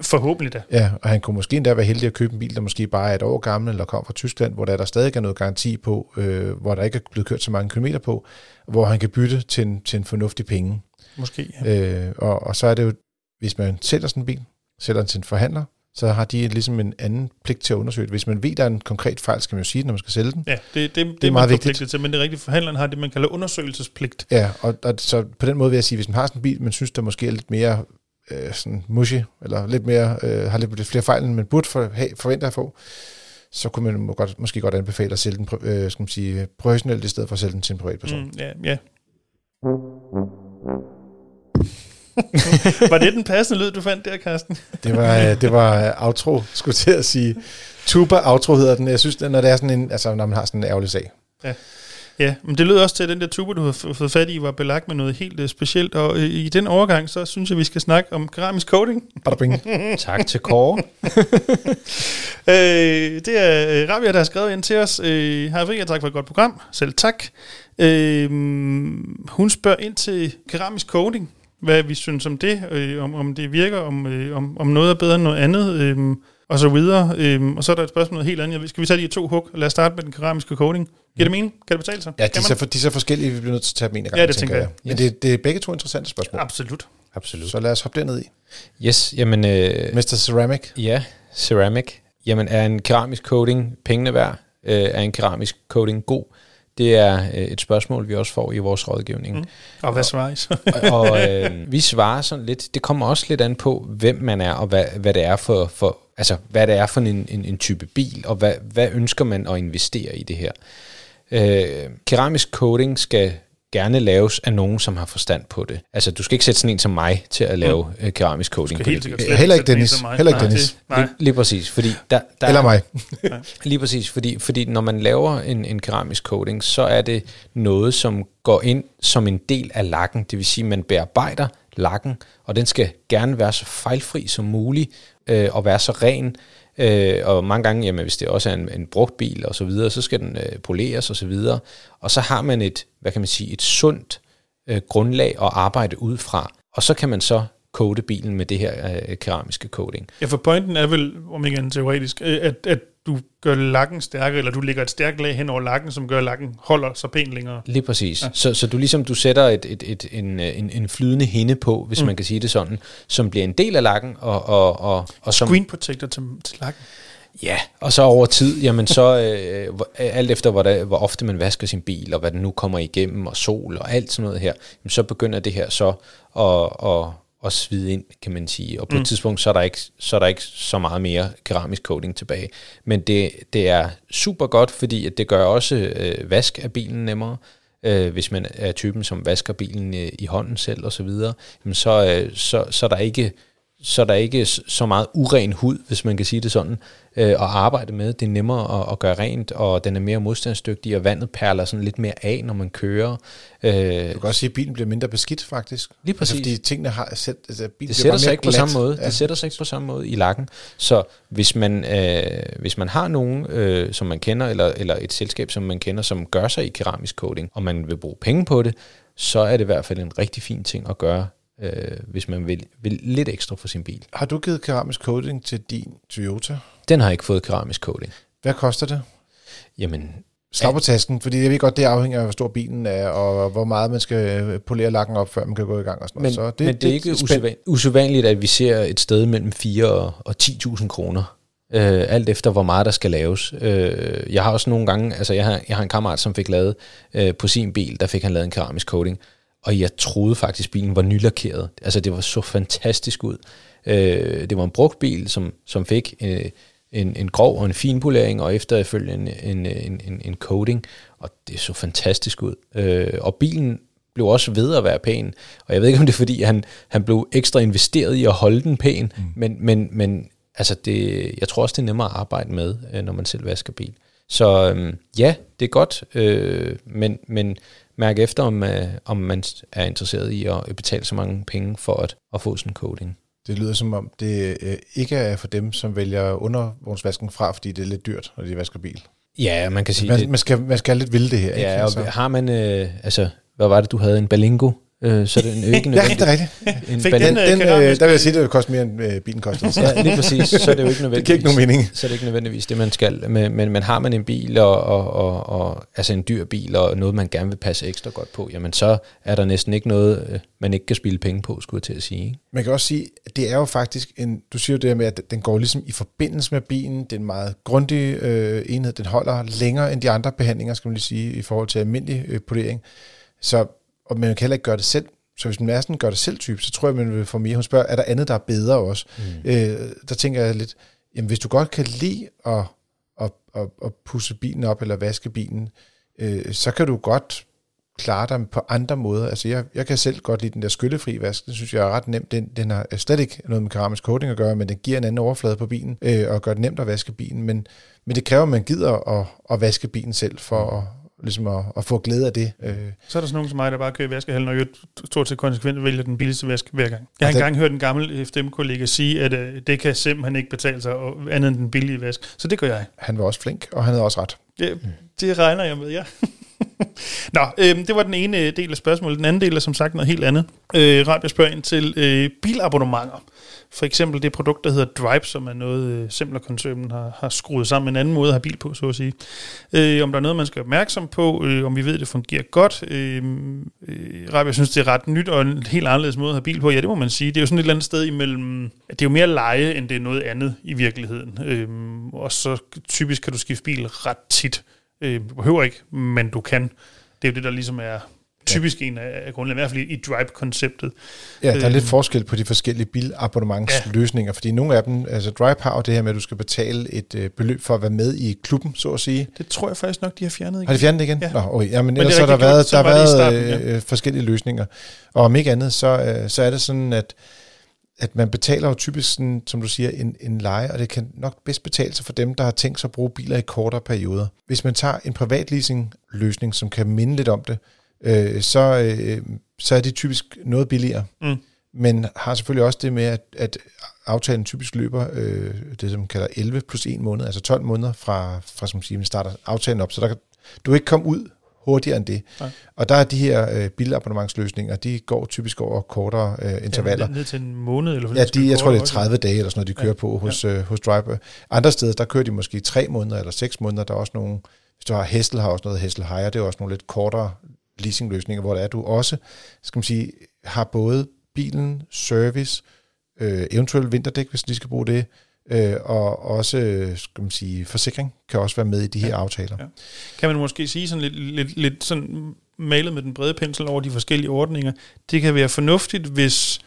Forhåbentlig da. Ja, og han kunne måske endda være heldig at købe en bil, der måske bare er et år gammel, eller kom fra Tyskland, hvor der, der stadig er noget garanti på, øh, hvor der ikke er blevet kørt så mange kilometer på, hvor han kan bytte til en, til en fornuftig penge. Måske. Ja. Øh, og, og så er det jo, hvis man sælger sådan en bil, sælger den til en forhandler, så har de ligesom en anden pligt til at undersøge det. Hvis man ved, der er en konkret fejl, skal man jo sige det, når man skal sælge den. Ja, det, det, det, er er meget vigtigt. til, men det er rigtigt, forhandleren har det, man kalder undersøgelsespligt. Ja, og, og så på den måde vil jeg sige, hvis man har sådan en bil, man synes, der måske er lidt mere øh, sådan mushy, eller lidt mere, øh, har lidt, flere fejl, end man burde for, have, forvente at få, så kunne man må godt, måske godt anbefale at sælge den øh, skal man sige, professionelt, i stedet for at sælge den til en privatperson. Mm. Ja, ja. var det den passende lyd, du fandt der, Carsten? Det var, øh, det var øh, outro, skulle til at sige. Tuba outro hedder den. Jeg synes, når det er sådan en, altså når man har sådan en ærgerlig sag. Ja, men det lød også til, at den der tuber, du har fået fat i, var belagt med noget helt uh, specielt. Og uh, i den overgang, så synes jeg, vi skal snakke om keramisk coating. Bada bing. Tak til Kåre. Øh, det er øh, Rabia, der har skrevet ind til os. Øh, Hej Fri, tak for et godt program. Selv tak. Øh, hun spørger ind til keramisk coating. Hvad vi synes om det, øh, om, om det virker, om, øh, om, om noget er bedre end noget andet, øh, og så videre. Øh, og så er der et spørgsmål noget helt andet. Skal vi tage de to hug? Lad os starte med den keramiske coating. Giver det mening? Kan det betale sig? Ja, de kan er, så, for, de er så forskellige, vi bliver nødt til at tage dem en af Ja, det tænker jeg. Men det, det er begge to interessante spørgsmål. Absolut. Absolut. Så lad os hoppe derned i. Yes, jamen... Øh, Mr. Ceramic. Ja, ceramic. Jamen, er en keramisk coating pengene værd? Øh, er en keramisk coating god? Det er øh, et spørgsmål, vi også får i vores rådgivning. Mm. Mm. Og hvad svarer I så? og øh, vi svarer sådan lidt, det kommer også lidt an på, hvem man er, og hvad, hvad det er for, for, altså, hvad det er for en, en, en type bil, og hvad, hvad ønsker man at investere i det her. Øh, keramisk coating skal gerne laves af nogen, som har forstand på det. Altså, du skal ikke sætte sådan en som mig til at lave mm. øh, keramisk coating. På helt det. heller ikke Dennis. Heller ikke Dennis. Nej. Lige, lige præcis, fordi der, der Eller mig. Lige præcis, fordi, fordi når man laver en, en keramisk coating, så er det noget, som går ind som en del af lakken. Det vil sige, at man bearbejder lakken, og den skal gerne være så fejlfri som muligt, øh, og være så ren. Øh, og mange gange, jamen, hvis det også er en, en brugt bil og så videre, så skal den øh, poleres og så videre. Og så har man et, hvad kan man sige, et sundt øh, grundlag at arbejde ud fra. Og så kan man så coate bilen med det her øh, keramiske coating. Ja, for pointen er vel, om ikke andet teoretisk, øh, at, at du gør lakken stærkere, eller du lægger et stærkt lag hen over lakken, som gør, at lakken holder så pænt længere. Lige præcis. Ja. Så, så du ligesom du sætter et, et, et, en, en, en flydende hinde på, hvis mm. man kan sige det sådan, som bliver en del af lakken, og, og, og, og som, Screen protector til, til lakken. Ja, og så over tid, jamen så øh, hvor- alt efter, hvor, der, hvor ofte man vasker sin bil, og hvad den nu kommer igennem, og sol og alt sådan noget her, jamen, så begynder det her så at, at, at svide ind, kan man sige. Og på mm. et tidspunkt, så er, der ikke, så er der ikke så meget mere keramisk coating tilbage. Men det, det er super godt, fordi at det gør også øh, vask af bilen nemmere. Øh, hvis man er typen, som vasker bilen øh, i hånden selv og så videre, jamen så, øh, så, så er der ikke så er der ikke s- så meget uren hud, hvis man kan sige det sådan, øh, at arbejde med. Det er nemmere at, at gøre rent, og den er mere modstandsdygtig, og vandet perler sådan lidt mere af, når man kører. Øh, Du kan også sige, at bilen bliver mindre beskidt, faktisk. Lige præcis. Altså, fordi tingene har selv... Altså, bilen det bliver sætter sig ikke på glat. samme måde. Ja. Det sætter sig ikke på samme måde i lakken. Så hvis man, øh, hvis man har nogen, øh, som man kender, eller, eller et selskab, som man kender, som gør sig i keramisk coating, og man vil bruge penge på det, så er det i hvert fald en rigtig fin ting at gøre, øh, hvis man vil, vil lidt ekstra for sin bil. Har du givet keramisk coating til din Toyota? Den har ikke fået keramisk coating. Hvad koster det? Jamen, Slag på tasken, fordi jeg ved godt, det afhænger af, hvor stor bilen er, og hvor meget man skal øh, polere lakken op, før man kan gå i gang og sådan Men, noget. så det, men det er ikke usædvan, usædvanligt, at vi ser et sted mellem 4 og, og 10.000 kroner. Øh, alt efter, hvor meget der skal laves. Øh, jeg har også nogle gange, altså jeg har, jeg har en kammerat, som fik lavet øh, på sin bil, der fik han lavet en keramisk coating, og jeg troede faktisk, bilen var nylakeret. Altså det var så fantastisk ud. Øh, det var en brugt bil, som, som fik øh, en, en grov og en fin polering, og efterfølgende en, en, en, en, coating, og det så fantastisk ud. Øh, og bilen blev også ved at være pæn. Og jeg ved ikke, om det er, fordi han, han blev ekstra investeret i at holde den pæn, mm. men, men, men altså det, jeg tror også, det er nemmere at arbejde med, øh, når man selv vasker bil. Så øhm, ja, det er godt, øh, men, men mærk efter, om, øh, om man er interesseret i at betale så mange penge for at, at få sådan en coating. Det lyder som om, det øh, ikke er for dem, som vælger undervognsvasken fra, fordi det er lidt dyrt, når de vasker bil. Ja, man kan sige... Man, det, man, skal, man skal lidt vilde det her, ikke? ja, og Altså. har man... Øh, altså, hvad var det, du havde? En Balingo? Øh, så er det en ikke Ja, det er rigtigt. En Fik Den, øh, den, øh, der vil jeg sige, at det koster mere, end øh, bilen koster. Så. Ja, lige præcis. Så er det jo ikke nødvendigvis. Det giver ikke nogen mening. Så er det ikke nødvendigvis det, man skal. Men, men, men har man en bil, og, og, og, og, altså en dyr bil, og noget, man gerne vil passe ekstra godt på, jamen så er der næsten ikke noget, øh, man ikke kan spille penge på, skulle jeg til at sige. Ikke? Man kan også sige, at det er jo faktisk en, du siger jo det her med, at den går ligesom i forbindelse med bilen, det er en meget grundig øh, enhed, den holder længere end de andre behandlinger, skal man lige sige, i forhold til almindelig øh, polering. Så, og man kan heller ikke gøre det selv. Så hvis man er sådan en gør det selv type, så tror jeg, man vil få mere. Hun spørger, er der andet, der er bedre også? Mm. Øh, der tænker jeg lidt, jamen hvis du godt kan lide at, at, at, at pusse bilen op, eller vaske bilen, øh, så kan du godt klare dig på andre måder. Altså jeg, jeg kan selv godt lide den der skyllefri vask. Den synes jeg er ret nemt. Den, den har slet ikke noget med keramisk coating at gøre, men den giver en anden overflade på bilen, øh, og gør det nemt at vaske bilen. Men, men det kræver, at man gider at, at vaske bilen selv, for at, ligesom at, at få glæde af det. Øh, Så er der sådan nogen som mig, der bare kører i vaskehallen, og jo stort set konsekvent vælger den billigste vask hver gang. Jeg har den- engang hørt en gammel FDM-kollega sige, at øh, det kan simpelthen ikke betale sig og andet end den billige vask. Så det gør jeg. han var også flink, og han havde også ret. Det, det regner jeg med, ja. Nå, øh, det var den ene øh, del af spørgsmålet. Den anden del er som sagt noget helt andet. Øh, Rabia spørger ind til øh, bilabonnementer. For eksempel det produkt, der hedder Drive, som er noget, øh, Simpler-koncernen har, har skruet sammen en anden måde at have bil på, så at sige. Øh, om der er noget, man skal være opmærksom på, øh, om vi ved, at det fungerer godt. Øh, øh, jeg synes, det er ret nyt og en helt anderledes måde at have bil på. Ja, det må man sige. Det er jo sådan et eller andet sted imellem... Det er jo mere leje, end det er noget andet i virkeligheden. Øh, og så typisk kan du skifte bil ret tit. Øh, du behøver ikke, men du kan. Det er jo det, der ligesom er typisk ja. en af af grundene, i hvert fald i, Drive-konceptet. Ja, der er lidt forskel på de forskellige bilabonnementsløsninger, fordi nogle af dem, altså Drive har det her med, at du skal betale et øh, beløb for at være med i klubben, så at sige. Det tror jeg faktisk nok, de har fjernet igen. Har de fjernet det igen? Ja. Nå, okay. ja, men Men ellers er har der rigtig været, der har været starten, øh, forskellige løsninger. Og om ikke andet, så, øh, så er det sådan, at, at man betaler jo typisk, sådan, som du siger, en, en leje, og det kan nok bedst betale sig for dem, der har tænkt sig at bruge biler i kortere perioder. Hvis man tager en privat leasing løsning, som kan minde lidt om det, øh, så, øh, så er de typisk noget billigere. Mm. Men har selvfølgelig også det med, at, at aftalen typisk løber øh, det, som man kalder 11 plus 1 måned, altså 12 måneder fra, fra som siger, man starter aftalen op, så der kan, du kan ikke komme ud hurtigere end det. Nej. Og der er de her øh, bilabonnementsløsninger, de går typisk over kortere øh, intervaller. Ja, ned til en måned, eller Ja, de, jeg tror, det er kortere 30 dage eller sådan noget, de kører Ja, ja. på hos, øh, hos Drive. Andre steder, der kører de måske 3 måneder eller 6 måneder. Der er også nogle, hvis du har Hessel, har også noget Hessel Hire, det er også nogle lidt kortere leasingløsninger, hvor der er, du også, skal man sige, har både bilen, service, øh, eventuelt vinterdæk, hvis de skal bruge det, øh, og også skal man sige, forsikring kan også være med i de her aftaler. Ja. Kan man måske sige sådan lidt, lidt, lidt sådan malet med den brede pensel over de forskellige ordninger, det kan være fornuftigt, hvis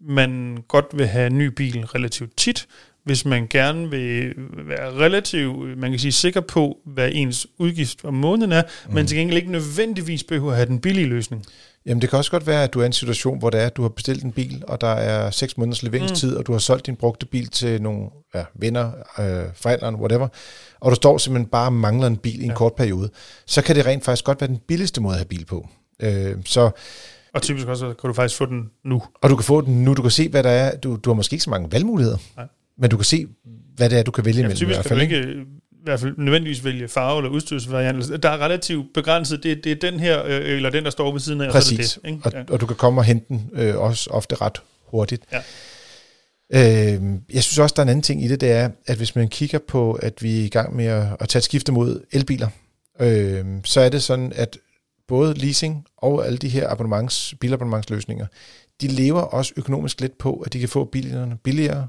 man godt vil have en ny bil relativt tit, hvis man gerne vil være relativt, man kan sige, sikker på, hvad ens udgift om måneden er, mm. men til gengæld ikke nødvendigvis behøver at have den billige løsning. Jamen det kan også godt være, at du er i en situation, hvor det er, at du har bestilt en bil, og der er seks måneders leveringstid, mm. og du har solgt din brugte bil til nogle ja, venner, øh, forældre, whatever, og du står simpelthen bare og mangler en bil i en ja. kort periode, så kan det rent faktisk godt være den billigste måde at have bil på. Øh, så og typisk også, kan du faktisk få den nu. Og du kan få den nu. Du kan se, hvad der er. Du, du har måske ikke så mange valgmuligheder. Nej. Men du kan se, hvad det er, du kan vælge ja. Typisk i hvert fald, kan du ikke i hvert fald nødvendigvis vælge farve eller udstyrsvariant. Der er relativt begrænset. Det, det er den her, øh, eller den, der står ved siden af. Præcis. Og, så er det det, ikke? Og, og du kan komme og hente den øh, også ofte ret hurtigt. Ja. Øh, jeg synes også, der er en anden ting i det, det er, at hvis man kigger på, at vi er i gang med at, at tage et skifte mod elbiler, øh, så er det sådan, at både leasing og alle de her abonnements, bilabonnementsløsninger, de lever også økonomisk lidt på, at de kan få bilerne billigere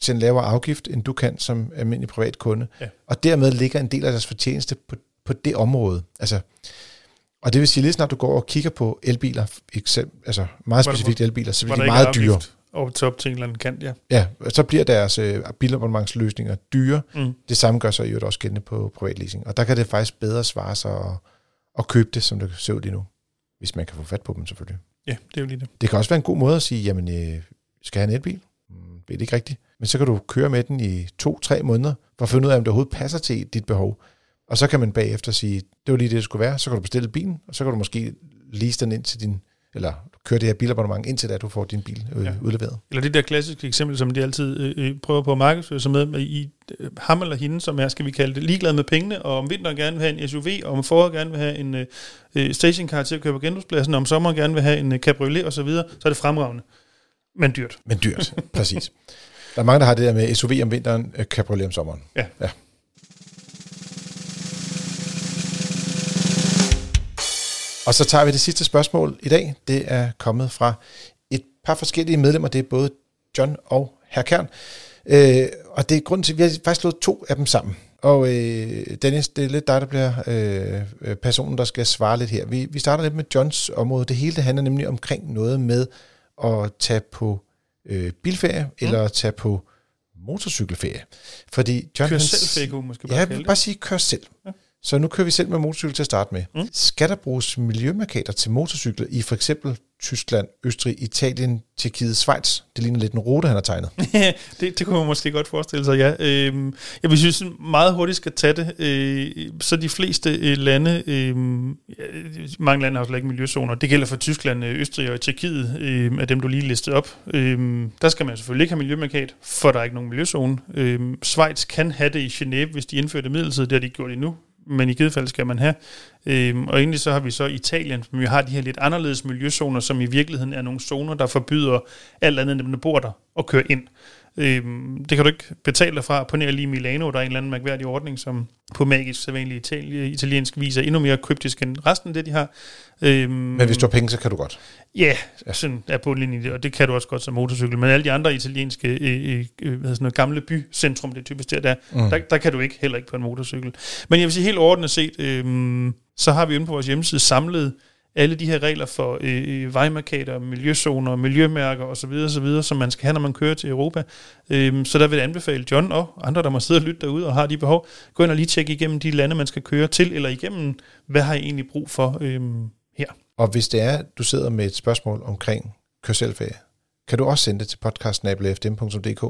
til en lavere afgift, end du kan som almindelig privat kunde. Ja. Og dermed ligger en del af deres fortjeneste på, på det område. Altså, og det vil sige, lige snart du går og kigger på elbiler, eksempel, altså meget specifikt elbiler, så bliver de meget dyre. Og top til en eller anden kant, ja. Ja, så bliver deres øh, bilabonnementsløsninger dyre. Mm. Det samme gør sig jo også gældende på privatleasing. Og der kan det faktisk bedre svare sig at, at købe det, som det ser ud lige nu. Hvis man kan få fat på dem selvfølgelig. Ja, det er jo lige det. Det kan også være en god måde at sige, jamen, øh, skal jeg have en elbil? Ved det ikke rigtigt. Men så kan du køre med den i to-tre måneder, for at finde ud af, om det overhovedet passer til dit behov. Og så kan man bagefter sige, det var lige det, det skulle være. Så kan du bestille bilen, og så kan du måske lease den ind til din, eller køre det her bilabonnement indtil da du får din bil øh, ja. udleveret. Eller det der klassiske eksempel, som de altid øh, øh prøver på at markedsføre sig med, i øh, ham eller hende, som er, skal vi kalde det, ligeglad med pengene, og om vinteren gerne vil have en SUV, og om foråret gerne vil have en øh, øh stationcar til at køre på genbrugspladsen, og om sommeren gerne vil have en øh, cabriolet osv., så, videre, så er det fremragende. Men dyrt. Men dyrt, præcis. Der er mange, der har det der med SUV om vinteren, øh, cabriolet om sommeren. Ja. ja. Og så tager vi det sidste spørgsmål i dag. Det er kommet fra et par forskellige medlemmer. Det er både John og Herr Kern. Øh, og det er grunden til, at vi har faktisk slået to af dem sammen. Og øh, Dennis, det er lidt dig, der bliver øh, personen, der skal svare lidt her. Vi, vi starter lidt med Johns område. Det hele det handler nemlig omkring noget med at tage på øh, bilferie, mm. eller tage på motorcykelferie. Fordi John, kør selv kunne måske bare Ja, jeg vil bare sige, kør selv. Ja. Så nu kører vi selv med motorcykel til at starte med. Mm. Skal der bruges miljømarkader til motorcykler i for eksempel Tyskland, Østrig, Italien, Tjekkiet, Schweiz? Det ligner lidt en rute, han har tegnet. det, det kunne man måske godt forestille sig, ja. Øh, jeg vil synes, meget hurtigt skal tage det. Øh, så de fleste øh, lande, øh, mange lande har slet ikke miljøzoner. Det gælder for Tyskland, øh, Østrig og Tjekkiet, øh, af dem du lige listede op. Øh, der skal man selvfølgelig ikke have miljømarkad, for der er ikke nogen miljøzone. Øh, Schweiz kan have det i Genève, hvis de indfører det midlertidigt. Det har de ikke gjort endnu men i givet fald skal man have. Øhm, og egentlig så har vi så Italien, som jo har de her lidt anderledes miljøzoner, som i virkeligheden er nogle zoner, der forbyder alt andet end dem, der bor der, at køre ind. Øhm, det kan du ikke betale dig fra. På nær lige Milano, der er en eller anden mærkværdig ordning, som på magisk sædvanlig italien, italiensk vis er endnu mere kryptisk end resten af det, de har. Øhm, Men hvis du har penge, så kan du godt. Ja, ja. sådan er på linje det, og det kan du også godt som motorcykel. Men alle de andre italienske øh, øh, hvad sådan noget, gamle bycentrum, det er typisk der, der, mm. der, der kan du ikke, heller ikke på en motorcykel. Men jeg vil sige helt ordentligt set, øh, så har vi inde på vores hjemmeside samlet alle de her regler for øh, øh vejmarkader, miljøzoner, miljømærker osv., osv., som man skal have, når man kører til Europa. Øh, så der vil jeg anbefale John og andre, der må sidde og lytte derude og har de behov, gå ind og lige tjekke igennem de lande, man skal køre til, eller igennem, hvad har I egentlig brug for øh, her. Og hvis det er, du sidder med et spørgsmål omkring kørselferie, kan du også sende det til podcastnabel.fm.dk,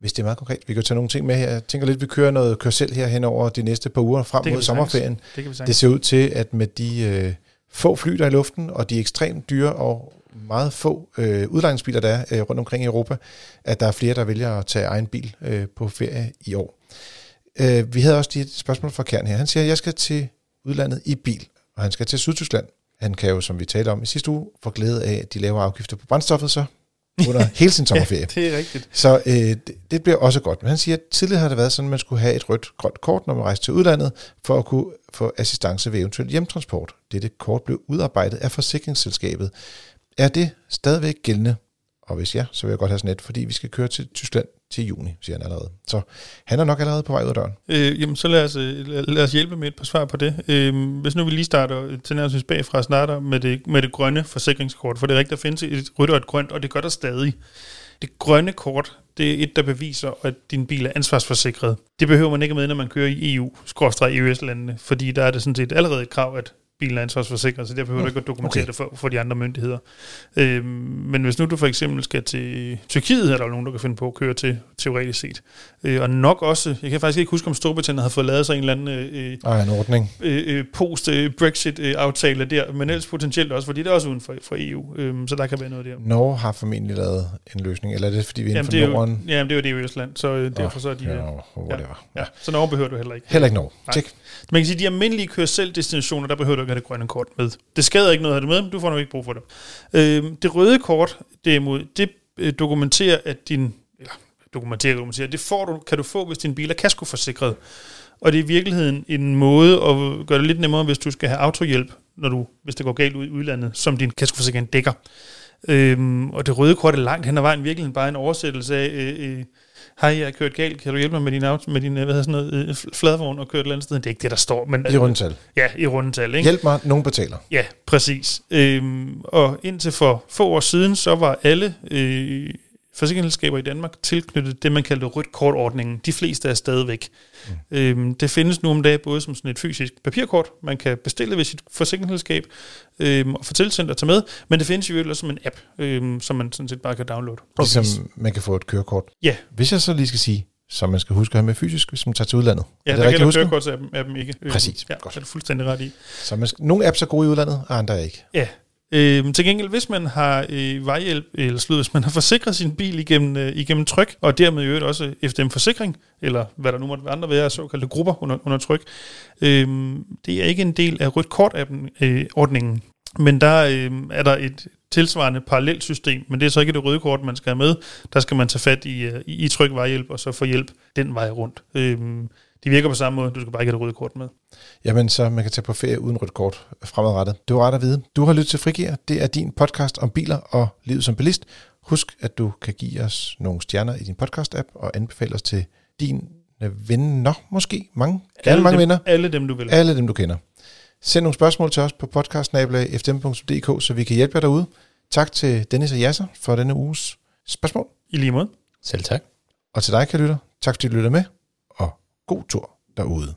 hvis det er meget konkret. Vi kan tage nogle ting med her. Jeg tænker lidt, vi kører noget kørsel her hen over de næste par uger frem mod sommerferien. Det, det ser ud til, at med de... Øh, få fly, der er i luften, og de ekstremt dyre og meget få øh, udlejningsbiler, der er øh, rundt omkring i Europa, at der er flere, der vælger at tage egen bil øh, på ferie i år. Øh, vi havde også et spørgsmål fra Kern her. Han siger, at jeg skal til udlandet i bil, og han skal til Sydtyskland. Han kan jo, som vi talte om i sidste uge, få glæde af, at de laver afgifter på brændstoffet, så under hele sin sommerferie. ja, det er rigtigt. Så øh, det, det bliver også godt. Men han siger, at tidligere har det været sådan, at man skulle have et rødt grønt kort, når man rejste til udlandet, for at kunne få assistance ved eventuel hjemtransport. Dette kort blev udarbejdet af forsikringsselskabet. Er det stadigvæk gældende? Og hvis ja, så vil jeg godt have sådan et, fordi vi skal køre til Tyskland til juni, siger han allerede. Så han er nok allerede på vej ud af døren. Øh, jamen, så lad os, øh, lad, os hjælpe med et par svar på det. Øh, hvis nu vi lige starter til nærmest bagfra starter med det, med det grønne forsikringskort, for det er rigtigt, der findes et rødt og et grønt, og det gør der stadig. Det grønne kort, det er et, der beviser, at din bil er ansvarsforsikret. Det behøver man ikke med, når man kører i EU, EU-landene, fordi der er det sådan set allerede et krav, at bilen er ansvarsforsikret, så der behøver du ikke at dokumentere okay. det for, for de andre myndigheder. Øhm, men hvis nu du for eksempel skal til Tyrkiet, er der jo nogen, der kan finde på at køre til, teoretisk set. Øh, og nok også, jeg kan faktisk ikke huske, om Storbritannien har fået lavet sig en eller anden øh, Ej, en ordning. Øh, øh post-Brexit-aftale der, men ellers potentielt også, fordi det er også uden for, for EU, øh, så der kan være noget der. Norge har formentlig lavet en løsning, eller er det fordi vi er inden for Norden? Jo, jamen det er jo det i Østland, så øh, derfor så er de... Ja, ja, ja, så Norge behøver du heller ikke. Heller ikke Norge. Tjek. Man kan sige, at de almindelige kører selv destinationer, der behøver du ikke have det grønne kort med. Det skader ikke noget at have det med, men du får nok ikke brug for det. Øh, det røde kort, derimod, det øh, dokumenterer, at din... Eller, dokumenterer, dokumenterer. Det får du, kan du få, hvis din bil er kaskoforsikret. Og det er i virkeligheden en måde at gøre det lidt nemmere, hvis du skal have autohjælp, når du, hvis det går galt ud i udlandet, som din kaskoforsikring dækker. Øhm, og det røde kort er langt hen ad vejen virkelig bare en oversættelse af, øh, øh, hej, jeg har kørt galt, kan du hjælpe mig med din, auto, med din hvad hedder sådan noget, øh, fladvogn og køre et eller andet sted? Det er ikke det, der står. Men, I rundetal. Ja, i rundetal. Ikke? Hjælp mig, nogen betaler. Ja, præcis. Øhm, og indtil for få år siden, så var alle øh, forsikringsselskaber i Danmark tilknyttet det, man kaldte rødt kortordningen. De fleste er stadigvæk. Mm. Øhm, det findes nu om dagen både som sådan et fysisk papirkort, man kan bestille ved sit forsikringsselskab øhm, og få tilsendt og tage med, men det findes jo også som en app, øhm, som man sådan set bare kan downloade. Ligesom man kan få et kørekort. Ja. Hvis jeg så lige skal sige, så man skal huske at have med fysisk, hvis man tager til udlandet. Ja, er det der gælder kørekortsappen ikke. Præcis. Ja, Godt. er du fuldstændig ret i. Så man skal, nogle apps er gode i udlandet, og andre ikke. Ja, Øh, til gengæld, hvis man har øh, vejhjælp, eller slud, hvis man har forsikret sin bil igennem, øh, igennem tryk, og dermed i øvrigt også øh, FDM-forsikring, eller hvad der nu måtte være andre være, såkaldte grupper under, under tryk, øh, det er ikke en del af rødt kort-ordningen. Øh, men der øh, er der et tilsvarende parallelt system, men det er så ikke det røde kort, man skal have med. Der skal man tage fat i, øh, i, i tryk vejhjælp, og så få hjælp den vej rundt. Øh, de virker på samme måde, du skal bare ikke have det røde kort med. Jamen, så man kan tage på ferie uden rødt kort fremadrettet. Det var ret at vide. Du har lyttet til Frigir. Det er din podcast om biler og livet som bilist. Husk, at du kan give os nogle stjerner i din podcast-app og anbefale os til din venner, måske mange, gerne alle mange dem, venner. Alle dem, du vil. Alle dem, du kender. Send nogle spørgsmål til os på podcastnabla.fdm.dk, så vi kan hjælpe jer derude. Tak til Dennis og Jasser for denne uges spørgsmål. I lige måde. Selv tak. Og til dig, kan lytte. Tak fordi du lytter med, god tur derude.